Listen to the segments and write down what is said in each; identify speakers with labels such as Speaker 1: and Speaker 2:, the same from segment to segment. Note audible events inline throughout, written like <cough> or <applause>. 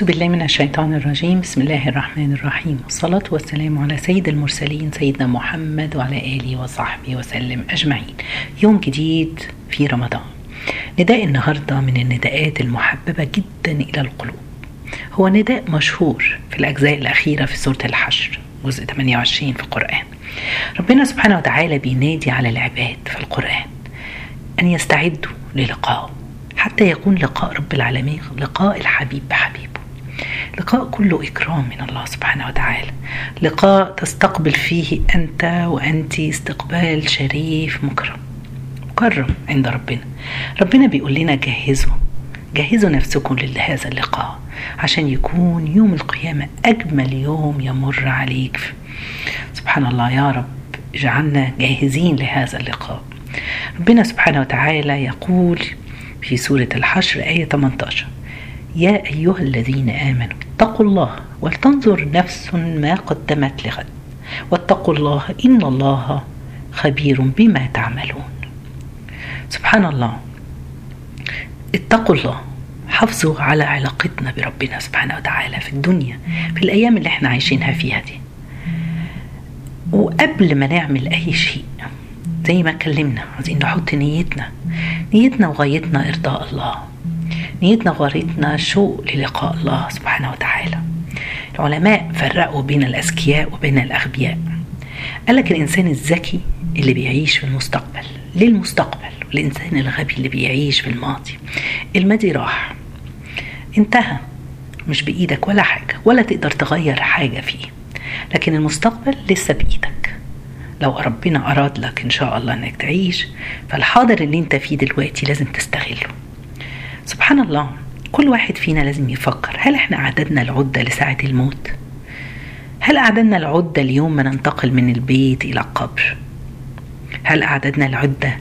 Speaker 1: أعوذ بالله من الشيطان الرجيم. بسم الله الرحمن الرحيم. والصلاة والسلام على سيد المرسلين سيدنا محمد وعلى آله وصحبه وسلم أجمعين. يوم جديد في رمضان. نداء النهاردة من النداءات المحببة جدا إلى القلوب. هو نداء مشهور في الأجزاء الأخيرة في سورة الحشر جزء 28 في القرآن. ربنا سبحانه وتعالى بينادي على العباد في القرآن أن يستعدوا للقائه حتى يكون لقاء رب العالمين لقاء الحبيب بحبيبه. لقاء كله إكرام من الله سبحانه وتعالى. لقاء تستقبل فيه أنت وأنت استقبال شريف مكرم. مكرم عند ربنا. ربنا بيقول لنا جهزوا. جهزوا نفسكم لهذا اللقاء عشان يكون يوم القيامة أجمل يوم يمر عليك. سبحان الله يا رب اجعلنا جاهزين لهذا اللقاء. ربنا سبحانه وتعالى يقول في سورة الحشر آية 18 يا أيها الذين آمنوا اتقوا الله ولتنظر نفس ما قدمت لغد. واتقوا الله إن الله خبير بما تعملون. سبحان الله. اتقوا الله. حافظوا على علاقتنا بربنا سبحانه وتعالى في الدنيا في الأيام اللي إحنا عايشينها فيها دي. وقبل ما نعمل أي شيء زي ما اتكلمنا عايزين نحط نيتنا. نيتنا وغايتنا إرضاء الله. نيتنا وغايتنا شوق للقاء الله سبحانه وتعالى. العلماء فرقوا بين الأذكياء وبين الأغبياء. قال لك الإنسان الذكي اللي بيعيش في المستقبل للمستقبل والإنسان الغبي اللي بيعيش في الماضي. الماضي راح. انتهى. مش بإيدك ولا حاجة ولا تقدر تغير حاجة فيه. لكن المستقبل لسه بإيدك. لو ربنا أراد لك إن شاء الله إنك تعيش فالحاضر اللي أنت فيه دلوقتي لازم تستغله. سبحان الله كل واحد فينا لازم يفكر هل إحنا أعددنا العدة لساعة الموت؟ هل أعددنا العدة اليوم ما ننتقل من البيت إلى القبر؟ هل أعددنا العدة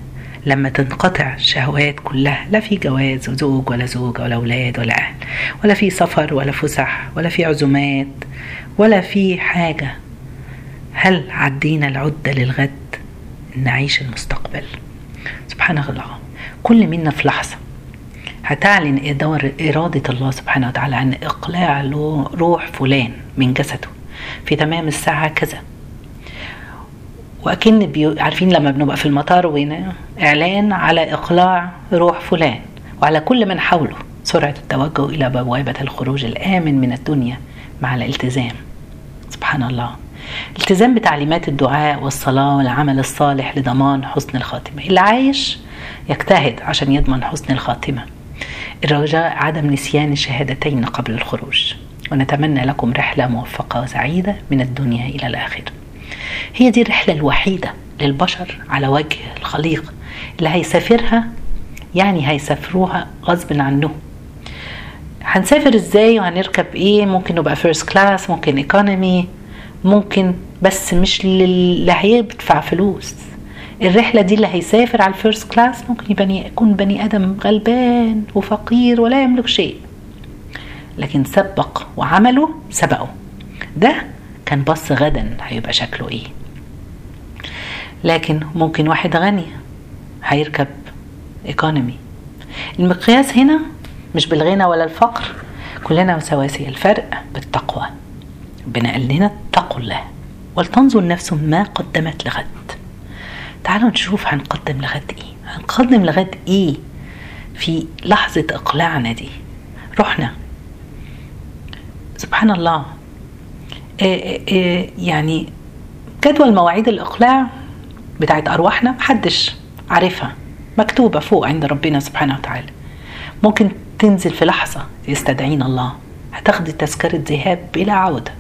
Speaker 1: لما تنقطع الشهوات كلها؟ لا في جواز وزوج ولا زوجة ولا أولاد ولا أهل ولا في سفر ولا فسح ولا في عزومات ولا في حاجة. هل عدينا العدة للغد؟ نعيش المستقبل. سبحان الله كل منا في لحظة. هتعلن إرادة الله سبحانه وتعالى عن إقلاع روح فلان من جسده. في تمام الساعة كذا. وأكن. عارفين لما بنبقى في المطار وين؟ إعلان على إقلاع روح فلان. وعلى كل من حوله. سرعة التوجه إلى بوابة الخروج الآمن من الدنيا مع الالتزام. سبحان الله. التزام بتعليمات الدعاء والصلاة والعمل الصالح لضمان حسن الخاتمة. اللي عايش يجتهد عشان يضمن حسن الخاتمة. الرجاء عدم نسيان الشهادتين قبل الخروج. ونتمنى لكم رحلة موفقة وسعيدة من الدنيا إلى الآخرة هي دي الرحلة الوحيدة للبشر على وجه الخليقة اللي هيسافرها يعني هيسافروها غصب عنهم هنسافر إزاي وهنركب إيه؟ ممكن نبقى first class ممكن economy ممكن بس مش اللي هيدفع فلوس. الرحلة دي اللي هيسافر على ال first class ممكن يبقى يكون بني آدم غلبان وفقير ولا يملك شيء. لكن سبق وعمله سبقه. ده كان بص غدا هيبقى شكله إيه. لكن ممكن واحد غني هيركب ايكونومي المقياس هنا مش بالغنى ولا الفقر كلنا سواسية الفرق بالتقوى. ربنا قال لنا اتقوا الله ولتنظر نفس ما قدمت لغد. تعالوا نشوف هنقدم لغد إيه. هنقدم لغد إيه في لحظة إقلاعنا دي. رحنا. سبحان الله. إيه إيه يعني جدول مواعيد الإقلاع بتاعت أرواحنا محدش عارفها. مكتوبة فوق عند ربنا سبحانه وتعالى. ممكن تنزل في لحظة يستدعينا الله. هتاخدي تذكرة ذهاب بلا عودة.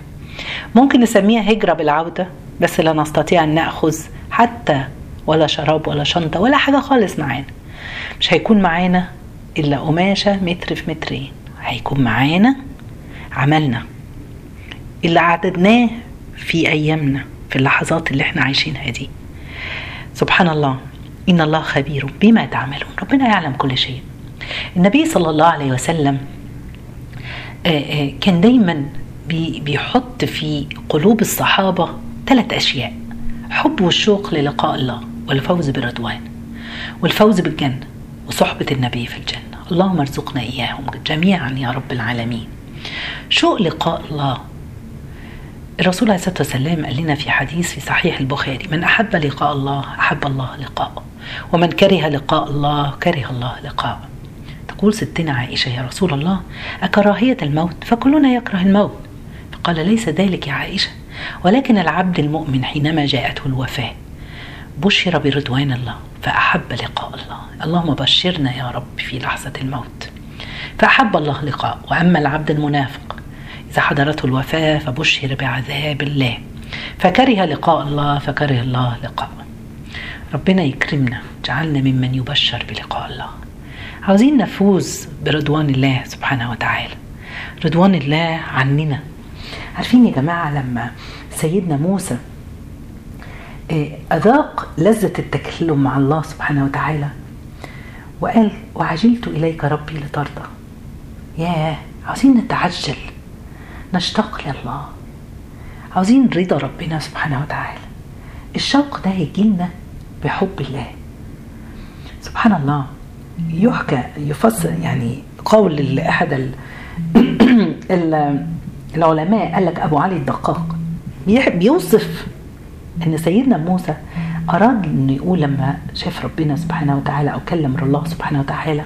Speaker 1: ممكن نسميها هجرة بالعودة بس لا نستطيع أن نأخذ حتى ولا شراب ولا شنطة ولا حاجة خالص معانا. مش هيكون معانا إلا قماشة متر في مترين. هيكون معانا عملنا اللي عددناه في أيامنا في اللحظات اللي إحنا عايشينها دي. سبحان الله إن الله خبير بما تعملون. ربنا يعلم كل شيء. النبي صلى الله عليه وسلم كان دايما بيحط في قلوب الصحابة ثلاث أشياء حب والشوق للقاء الله. والفوز بالرضوان والفوز بالجنة وصحبة النبي في الجنة. اللهم ارزقنا إياهم جميعا يا رب العالمين. شوق لقاء الله؟ الرسول عليه الصلاة والسلام قال لنا في حديث في صحيح البخاري من أحب لقاء الله أحب الله لقاءه ومن كره لقاء الله كره الله لقاءه. تقول ستنا عائشة يا رسول الله أكراهية الموت؟ فكلنا يكره الموت. فقال ليس ذلك يا عائشة ولكن العبد المؤمن حينما جاءته الوفاة بشر برضوان الله فأحب لقاء الله. اللهم بشرنا يا رب في لحظة الموت. فأحب الله لقاء. وأما العبد المنافق إذا حضرته الوفاة فبشر بعذاب الله. فكره لقاء الله فكره الله لقاء. ربنا يكرمنا جعلنا ممن يبشر بلقاء الله. عاوزين نفوز برضوان الله سبحانه وتعالى. رضوان الله عننا. عارفين يا جماعة لما سيدنا موسى أذاق لذة التكلم مع الله سبحانه وتعالى. وقال وعجلت إليك ربي لترضى. ياه عاوزين نتعجل نشتاق لله. عاوزين رضا ربنا سبحانه وتعالى. الشوق ده يجيلنا بحب الله. سبحان الله. يحكى يفسر يعني قول لأحد <clears throat> العلماء قال لك أبو علي الدقاق بيوصف إن سيدنا موسى أراد انه يقول لما شاف ربنا سبحانه وتعالى أو كلم الله سبحانه وتعالى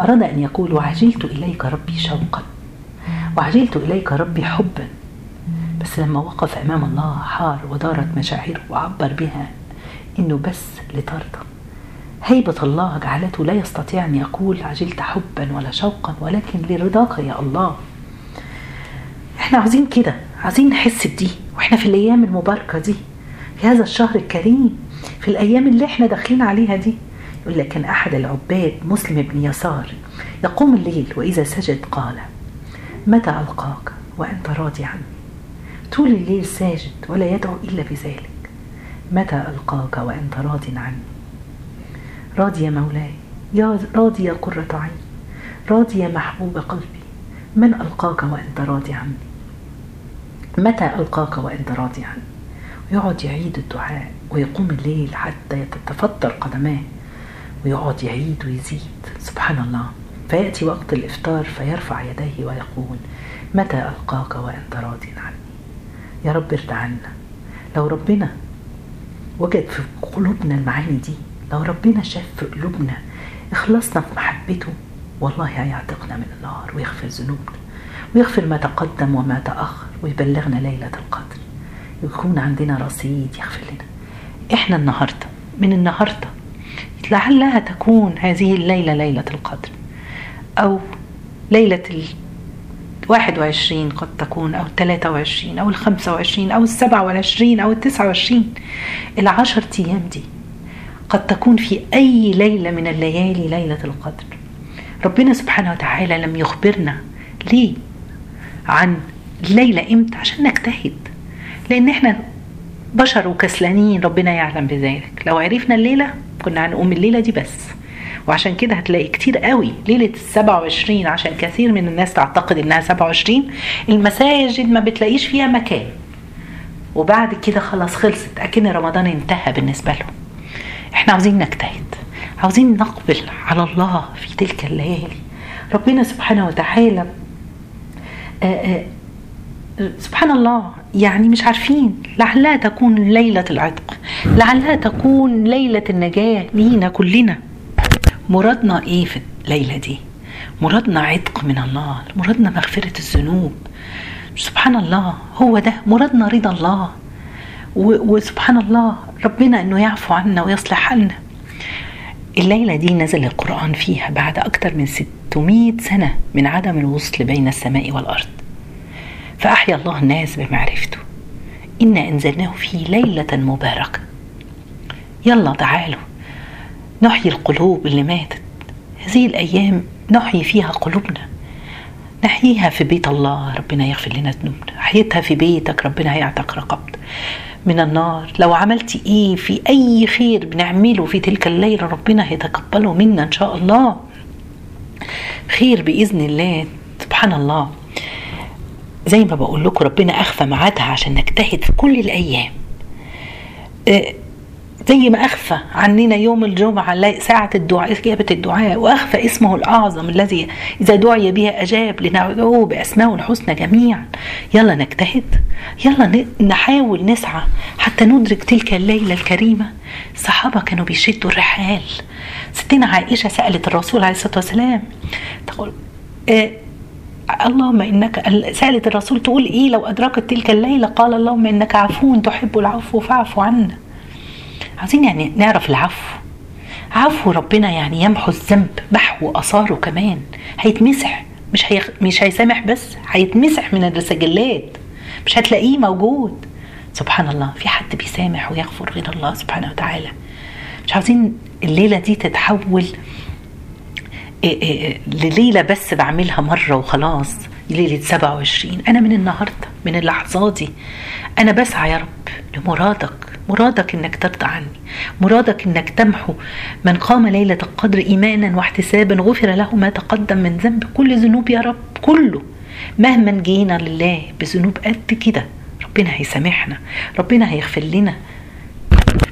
Speaker 1: أراد أن يقول وعجلت إليك ربي شوقا وعجلت إليك ربي حبا. بس لما وقف أمام الله حار ودارت مشاعره وعبر بها إنه بس لترضى هيبة الله جعلته لا يستطيع أن يقول عجلت حبا ولا شوقا ولكن لرضاك يا الله. إحنا عاوزين كده عاوزين نحس بدي وإحنا في الأيام المباركة دي. في هذا الشهر الكريم في الأيام اللي إحنا داخلين عليها دي يقول لك كان أحد العباد مسلم بن يسار يقوم الليل وإذا سجد قال متى ألقاك وأنت راضي عني؟ طول الليل ساجد ولا يدعو إلا بذلك. متى ألقاك وأنت راض عني؟ راضي يا مولاي يا راضي يا قرة عيني راضي يا محبوب قلبي من ألقاك وأنت راضي عني؟ متى ألقاك وأنت راضي عني؟ ويقعد يعيد الدعاء ويقوم الليل حتى تتفطر قدماه ويقعد يعيد ويزيد. سبحان الله. فيأتي وقت الإفطار فيرفع يديه ويقول متى ألقاك وأنت راض عني؟ يا رب ارضى عنا. لو ربنا وجد في قلوبنا المعاني دي لو ربنا شاف في قلوبنا إخلاصنا في محبته والله هيعتقنا من النار ويغفر ذنوبنا ويغفر ما تقدم وما تأخر ويبلغنا ليلة القدر. يكون عندنا رصيد يغفر لنا. إحنا النهارده من النهارده لعلها تكون هذه الليلة ليلة القدر. أو ليلة ال 21 قد تكون أو 23 أو ال 25 أو ال 27 أو ال 29 العشر أيام دي قد تكون في أي ليلة من الليالي ليلة القدر. ربنا سبحانه وتعالى لم يخبرنا ليه؟ عن الليلة إمتى؟ عشان نجتهد. لأن إحنا بشر وكسلانين ربنا يعلم بذلك. لو عرفنا الليلة كنا هنقوم الليلة دي بس. وعشان كده هتلاقي كتير قوي. ليلة السبعة وعشرين عشان كثير من الناس تعتقد إنها سبعة وعشرين المساجد ما بتلاقيش فيها مكان. وبعد كده خلاص خلصت. أكن رمضان انتهى بالنسبة لهم. إحنا عاوزين نجتهد. عاوزين نقبل على الله في تلك الليالي. ربنا سبحانه وتعالى آآ آآ سبحان الله. يعني مش عارفين. لعلها تكون ليلة العتق. لعلها تكون ليلة النجاة لينا كلنا. مرادنا إيه في الليلة دي؟ مرادنا عتق من الله. مرادنا مغفرة الذنوب. سبحان الله. هو ده. مرادنا رضا الله. وسبحان الله. ربنا إنه يعفو عنا ويصلح حالنا. الليلة دي نزل القرآن فيها بعد أكثر من 600 سنة من عدم الوصل بين السماء والأرض. فأحيا الله الناس بمعرفته إنا أنزلناه في ليلة مباركة. يلا تعالوا. نحيي القلوب اللي ماتت. هذه الأيام نحيي فيها قلوبنا. نحييها في بيت الله ربنا يغفر لنا ذنوبنا. حييتها في بيتك ربنا هيعتق رقبتك من النار. لو عملتي إيه في أي خير بنعمله في تلك الليلة ربنا هيتقبله منا إن شاء الله. خير بإذن الله. سبحان الله. زي ما بقول لكم ربنا أخفى ميعادها عشان نجتهد في كل الأيام. زي ما أخفى عننا يوم الجمعة ساعة الدعاء إجابة الدعاء. وأخفى اسمه الأعظم الذي إذا دعي به أجاب لندعوه بأسمائه الحسنى جميعا. يلا نجتهد يلا نحاول نسعى حتى ندرك تلك الليلة الكريمة. الصحابة كانوا بيشدوا الرحال. ستنا عائشة سألت الرسول عليه الصلاة والسلام تقول إيه اللهم إنك سألت الرسول تقول إيه؟ لو أدركت تلك الليلة قال اللهم إنك عفو تحب العفو فاعف عنا. عايزين يعني نعرف العفو. عفو ربنا يعني يمحو الذنب محو آثاره كمان. هيتمسح مش هي... مش هيسامح بس هيتمسح من السجلات مش هتلاقيه موجود. سبحان الله في حد بيسامح ويغفر غير الله سبحانه وتعالى. مش عاوزين الليلة دي تتحول إيه إيه لليلة بس بعملها مرة وخلاص ليلة 27 أنا من النهارده من اللحظات دي. أنا بسعى يا رب لمرادك مرادك إنك ترضى عني مرادك إنك تمحو من قام ليلة القدر إيمانا واحتسابا غفر له ما تقدم من ذنب. كل ذنوب يا رب كله. مهما جينا لله بذنوب قد كده ربنا هيسامحنا ربنا هيغفر لنا.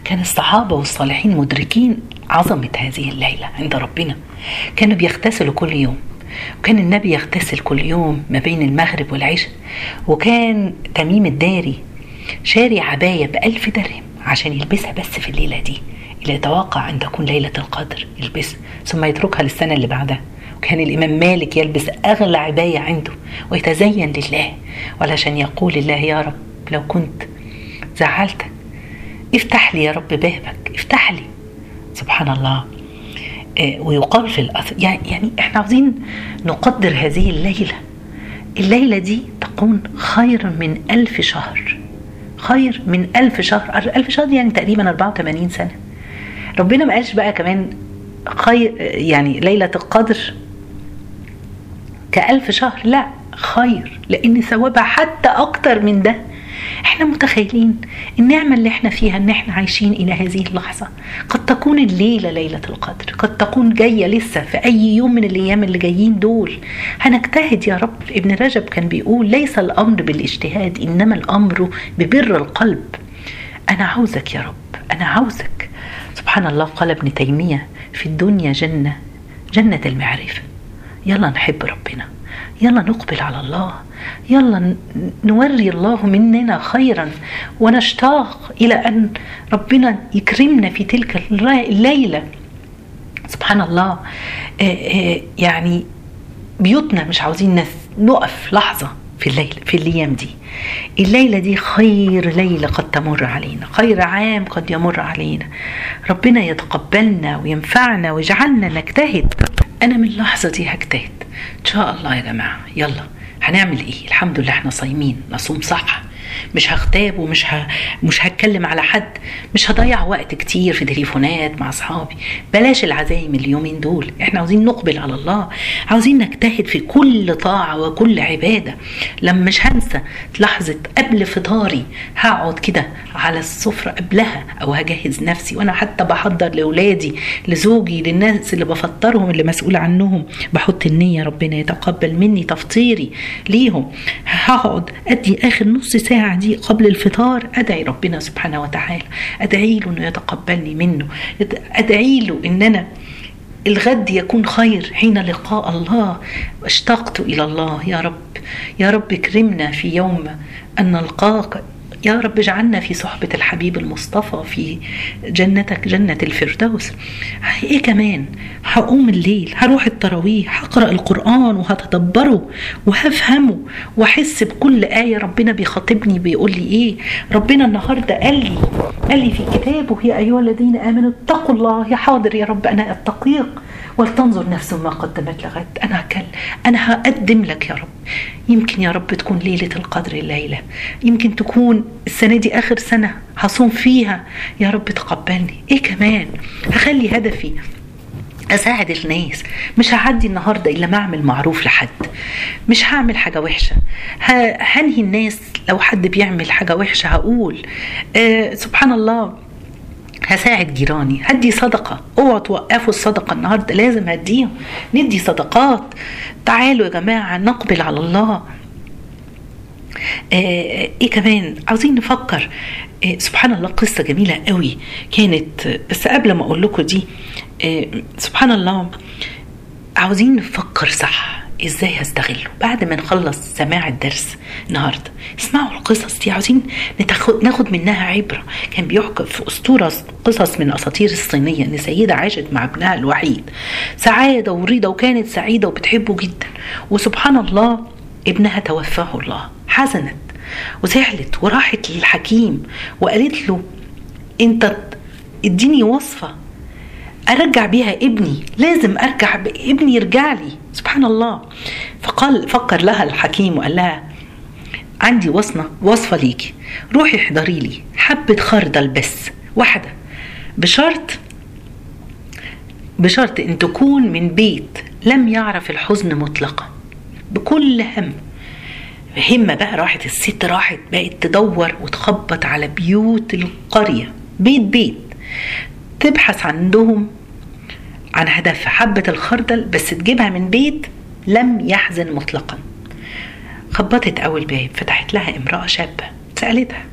Speaker 1: كان الصحابة والصالحين مدركين عظمة هذه الليلة عند ربنا. كانوا بيغتسلوا كل يوم. وكان النبي يغتسل كل يوم ما بين المغرب والعشاء. وكان تميم الداري شاري عباية بألف درهم عشان يلبسها بس في الليلة دي اللي يتوقع أن تكون ليلة القدر يلبسها. ثم يتركها للسنة اللي بعدها. وكان الإمام مالك يلبس أغلى عباية عنده ويتزين لله وعلشان يقول الله يا رب لو كنت زعلتك افتح لي يا رب بابك افتح لي. سبحان الله. ويقال في الأثر يعني إحنا عاوزين نقدر هذه الليلة. الليلة دي تكون خير من ألف شهر. خير من ألف شهر. ألف شهر يعني تقريبا 84 سنة. ربنا ما قالش بقى كمان خير يعني ليلة القدر كألف شهر. لا خير لأن ثوابها حتى أكتر من ده. إحنا متخيلين النعمة اللي إحنا فيها إن إحنا عايشين إلى هذه اللحظة. قد تكون الليلة ليلة القدر. قد تكون جاية لسه في أي يوم من الأيام اللي جايين دول. هنجتهد يا رب. ابن رجب كان بيقول ليس الأمر بالاجتهاد إنما الأمر ببر القلب. أنا عاوزك يا رب. أنا عاوزك. سبحان الله قال ابن تيمية في الدنيا جنة جنة المعرفة. يلا نحب ربنا. يلا نقبل على الله. يلا نوري الله مننا خيرا ونشتاق إلى أن ربنا يكرمنا في تلك الليلة. سبحان الله. يعني بيوتنا مش عاوزين نقف لحظة في الليل في الأيام دي. الليلة دي خير ليلة قد تمر علينا خير عام قد يمر علينا. ربنا يتقبلنا وينفعنا ويجعلنا نجتهد. أنا من اللحظه دي هجتهد إن شاء الله يا جماعة. يلا. هنعمل إيه؟ الحمد لله إحنا صايمين. نصوم صح مش هغتاب ومش ه... مش هتكلم على حد. مش هضيع وقت كتير في تليفونات مع أصحابي. بلاش العزايم اليومين دول. إحنا عاوزين نقبل على الله. عاوزين نجتهد في كل طاعة وكل عبادة. لما مش هنسى لحظة قبل فطاري. هقعد كده على السفرة قبلها أو هجهز نفسي. وأنا حتى بحضر لأولادي لزوجي للناس اللي بفطرهم اللي مسؤول عنهم. بحط النية ربنا يتقبل مني تفطيري ليهم. هقعد أدي آخر نص ساعة دي قبل الفطار أدعي ربنا سبحانه وتعالى أدعي له إنه يتقبلني منه أدعي له ان أنا الغد يكون خير حين لقاء الله. اشتقت إلى الله. يا رب يا رب اكرمنا في يوم أن نلقاك. يا رب اجعلنا في صحبة الحبيب المصطفى في جنتك جنة الفردوس. إيه كمان؟ هقوم الليل هروح التراويح هقرأ القرآن وهتدبره وهفهمه وأحس بكل آية ربنا بيخاطبني بيقول لي إيه؟ ربنا النهاردة قال لي قال لي في كتابه يا أيها الذين آمنوا اتقوا الله يا حاضر يا رب أنا أتقيك ولتنظر نفس ما قدمت لغد. أنا هكل أنا هقدم لك يا رب. يمكن يا رب تكون ليلة القدر الليلة يمكن تكون السنة دي آخر سنة هصوم فيها. يا رب تقبلني. إيه كمان؟ هخلي هدفي أساعد الناس. مش هعدي النهارده إلا ما أعمل معروف لحد. مش هعمل حاجة وحشة. هنهي الناس. لو حد بيعمل حاجة وحشة هقول. آه سبحان الله. هساعد جيراني هدي صدقة. اوعوا توقفوا الصدقة النهاردة لازم هديهم. ندي صدقات. تعالوا يا جماعة نقبل على الله. آه إيه كمان؟ عاوزين نفكر. آه سبحان الله قصة جميلة قوي. كانت بس قبل ما أقول لكم دي آه سبحان الله عاوزين نفكر صح. إزاي هستغله؟ بعد ما نخلص سماع الدرس النهارده اسمعوا القصص دي عاوزين ناخد منها عبرة. كان بيحكى في اسطوره قصص من الاساطير الصينية إن سيدة عاشت مع ابنها الوحيد. سعادة ورضا وكانت سعيدة وبتحبه جدا. وسبحان الله ابنها توفاه الله. حزنت وزعلت وراحت للحكيم وقالت له أنت اديني وصفة أرجع بيها ابني لازم أرجع ابني يرجع لي. سبحان الله. فقال فكر لها الحكيم وقال لها عندي وصفة وصفة ليكي. روحي احضري لي حبة خردل بس واحدة. بشرط بشرط إن تكون من بيت لم يعرف الحزن مطلقا. بكل هم. همة بقى راحت الست راحت بقت تدور وتخبط على بيوت القرية. بيت بيت. تبحث عندهم عن هدف حبة الخردل بس تجيبها من بيت لم يحزن مطلقا. خبطت أول باب فتحت لها امرأة شابة سألتها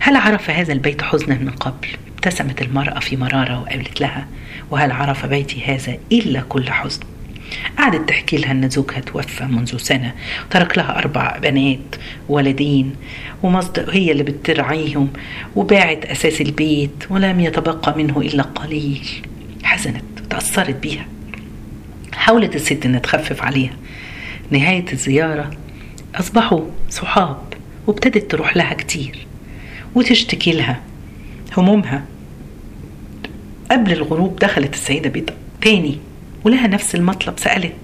Speaker 1: هل عرف هذا البيت حزنا من قبل؟ ابتسمت المرأة في مرارة وقالت لها وهل عرف بيتي هذا إلا كل حزن؟ قعدت تحكي لها إن زوجها توفى منذ سنة وترك لها أربع بنات ولدين ومصدر هي اللي بترعيهم وباعت أساس البيت ولم يتبقى منه إلا قليل. حزنت. وتاثرت بيها. حاولت الست إنها تخفف عليها. نهاية الزيارة أصبحوا صحاب وابتدت تروح لها كتير وتشتكي لها همومها. قبل الغروب دخلت السيدة بيت تاني ولها نفس المطلب سألت.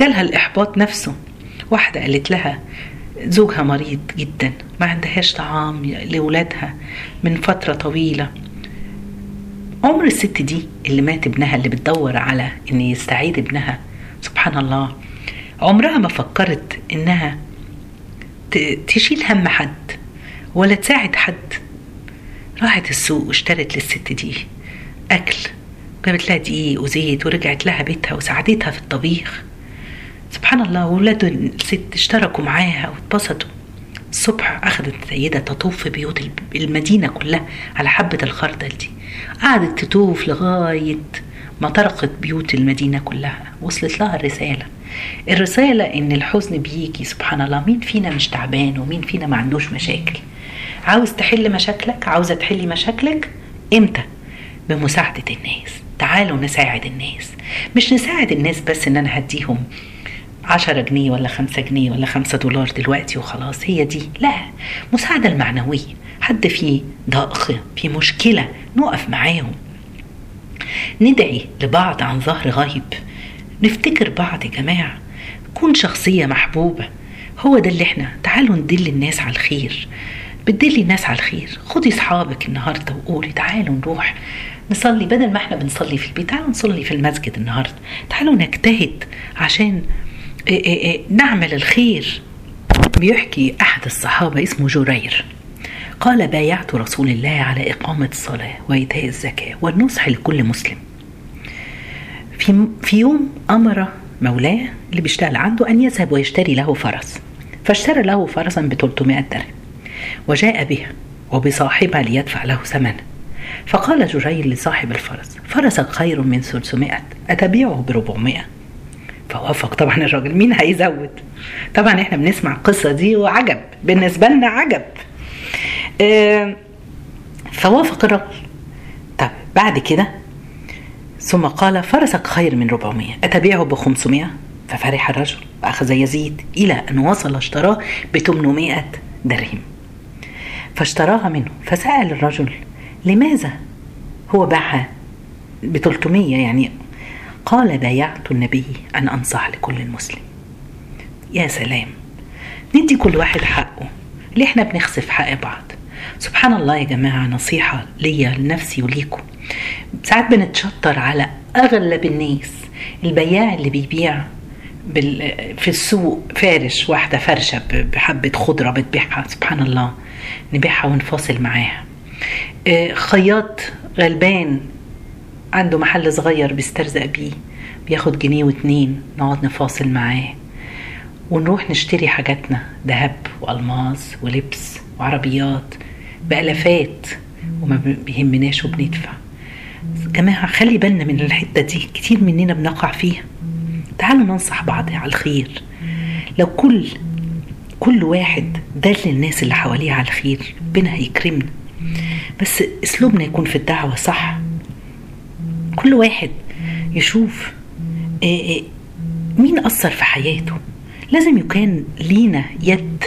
Speaker 1: جالها الإحباط نفسه. واحدة قالت لها زوجها مريض جدا ما عندهاش طعام لولادها من فترة طويلة. عمر الست دي اللي مات ابنها اللي بتدور على إن يستعيد ابنها. سبحان الله. عمرها ما فكرت إنها تشيل هم حد ولا تساعد حد. راحت السوق واشترت للست دي أكل جابت لها دقيق وزيت ورجعت لها بيتها وساعدتها في الطبيخ. سبحان الله ولاد الست اشتركوا معاها واتبسطوا. الصبح أخذت السيدة تطوف في بيوت المدينة كلها على حبة الخردل دي. قعدت تطوف لغاية ما طرقت بيوت المدينة كلها. وصلت لها الرسالة. الرسالة إن الحزن بيجي سبحان الله. مين فينا مش تعبان ومين فينا ما عندوش مشاكل؟ عاوز تحل مشاكلك؟ عاوزة تحلي مشاكلك؟ إمتى؟ بمساعدة الناس. تعالوا نساعد الناس. مش نساعد الناس بس إن أنا هديهم عشرة جنيه ولا خمسة جنيه ولا خمسة دولار دلوقتي وخلاص. هي دي. لا مساعدة المعنوية. حد في ضائقة في مشكلة نقف معاهم. ندعي لبعض عن ظهر غيب نفتكر بعض يا جماعة. كون شخصية محبوبة. هو ده اللي إحنا. تعالوا ندل الناس على الخير. بتدلي الناس على الخير. خدي أصحابك النهارده وقولي تعالوا نروح نصلي. بدل ما إحنا بنصلي في البيت تعالوا نصلي في المسجد النهارده. تعالوا نجتهد عشان نعمل الخير. بيحكي أحد الصحابة اسمه جرير. قال بايعت رسول الله على إقامة الصلاة وإيتاء الزكاة والنصح لكل مسلم. في في يوم أمر مولاه اللي بيشتغل عنده أن يذهب ويشتري له فرس. فاشترى له فرسا ب 300 درهم. وجاء بها وبصاحبها ليدفع له ثمنه. فقال جرير لصاحب الفرس فرسك خير من 300 أتبيعه ب 400 فوافق. طبعا الراجل مين هيزود؟ طبعا إحنا بنسمع القصة دي وعجب. بالنسبة لنا عجب. فوافق الرجل. طب بعد كده ثم قال فرسك خير من 400 أتبيعه ب 500 ففرح الرجل وأخذ يزيد إلى أن وصل اشتراه ب 800 درهم. فاشتراها منه. فسأل الرجل لماذا هو باعها ب 300 يعني قال بايعت النبي أن أنصح لكل المسلم. يا سلام. ندي كل واحد حقه. ليه إحنا بنخسف حق بعض؟ سبحان الله يا جماعة نصيحة ليا لنفسي وليكم. ساعات بنتشطر على أغلب الناس. البياع اللي بيبيع في السوق فارش واحدة فرشة بحبة خضرة بتبيعها. سبحان الله. نبيعها ونفاصل معاها. خياط غلبان. عنده محل صغير بيسترزق بيه بياخد جنيه واتنين نقعد نفاصل معاه. ونروح نشتري حاجاتنا ذهب والماظ ولبس وعربيات بألافات وما بيهمناش وبندفع. جماعة خلي بالنا من الحتة دي كتير مننا بنقع فيها. تعالوا ننصح بعض على الخير. لو كل كل واحد دل الناس اللي حواليه على الخير ربنا هيكرمنا. بس أسلوبنا يكون في الدعوة صح. كل واحد يشوف مين أثر في حياته. لازم يكون لينا يد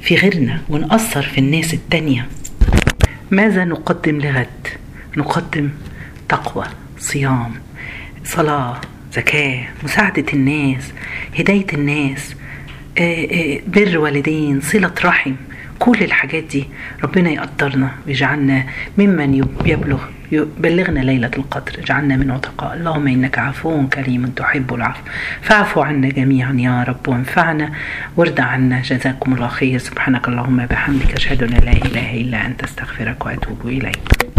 Speaker 1: في غيرنا ونأثر في الناس التانية. ماذا نقدم لغد؟ نقدم تقوى صيام صلاة زكاة مساعدة الناس هداية الناس بر والدين صلة رحم. كل الحاجات دي ربنا يقدرنا ويجعلنا ممن يبلغ بلغنا ليلة القدر. اجعلنا من عتقاء اللهم إنك عفو كريم تحب العفو. فاعفو عنا جميعا يا رب وانفعنا وارض عنا. جزاكم الله خير. سبحانك اللهم بحمدك أشهد أن لا إله إلا أنت. أستغفرك وأتوب إليك.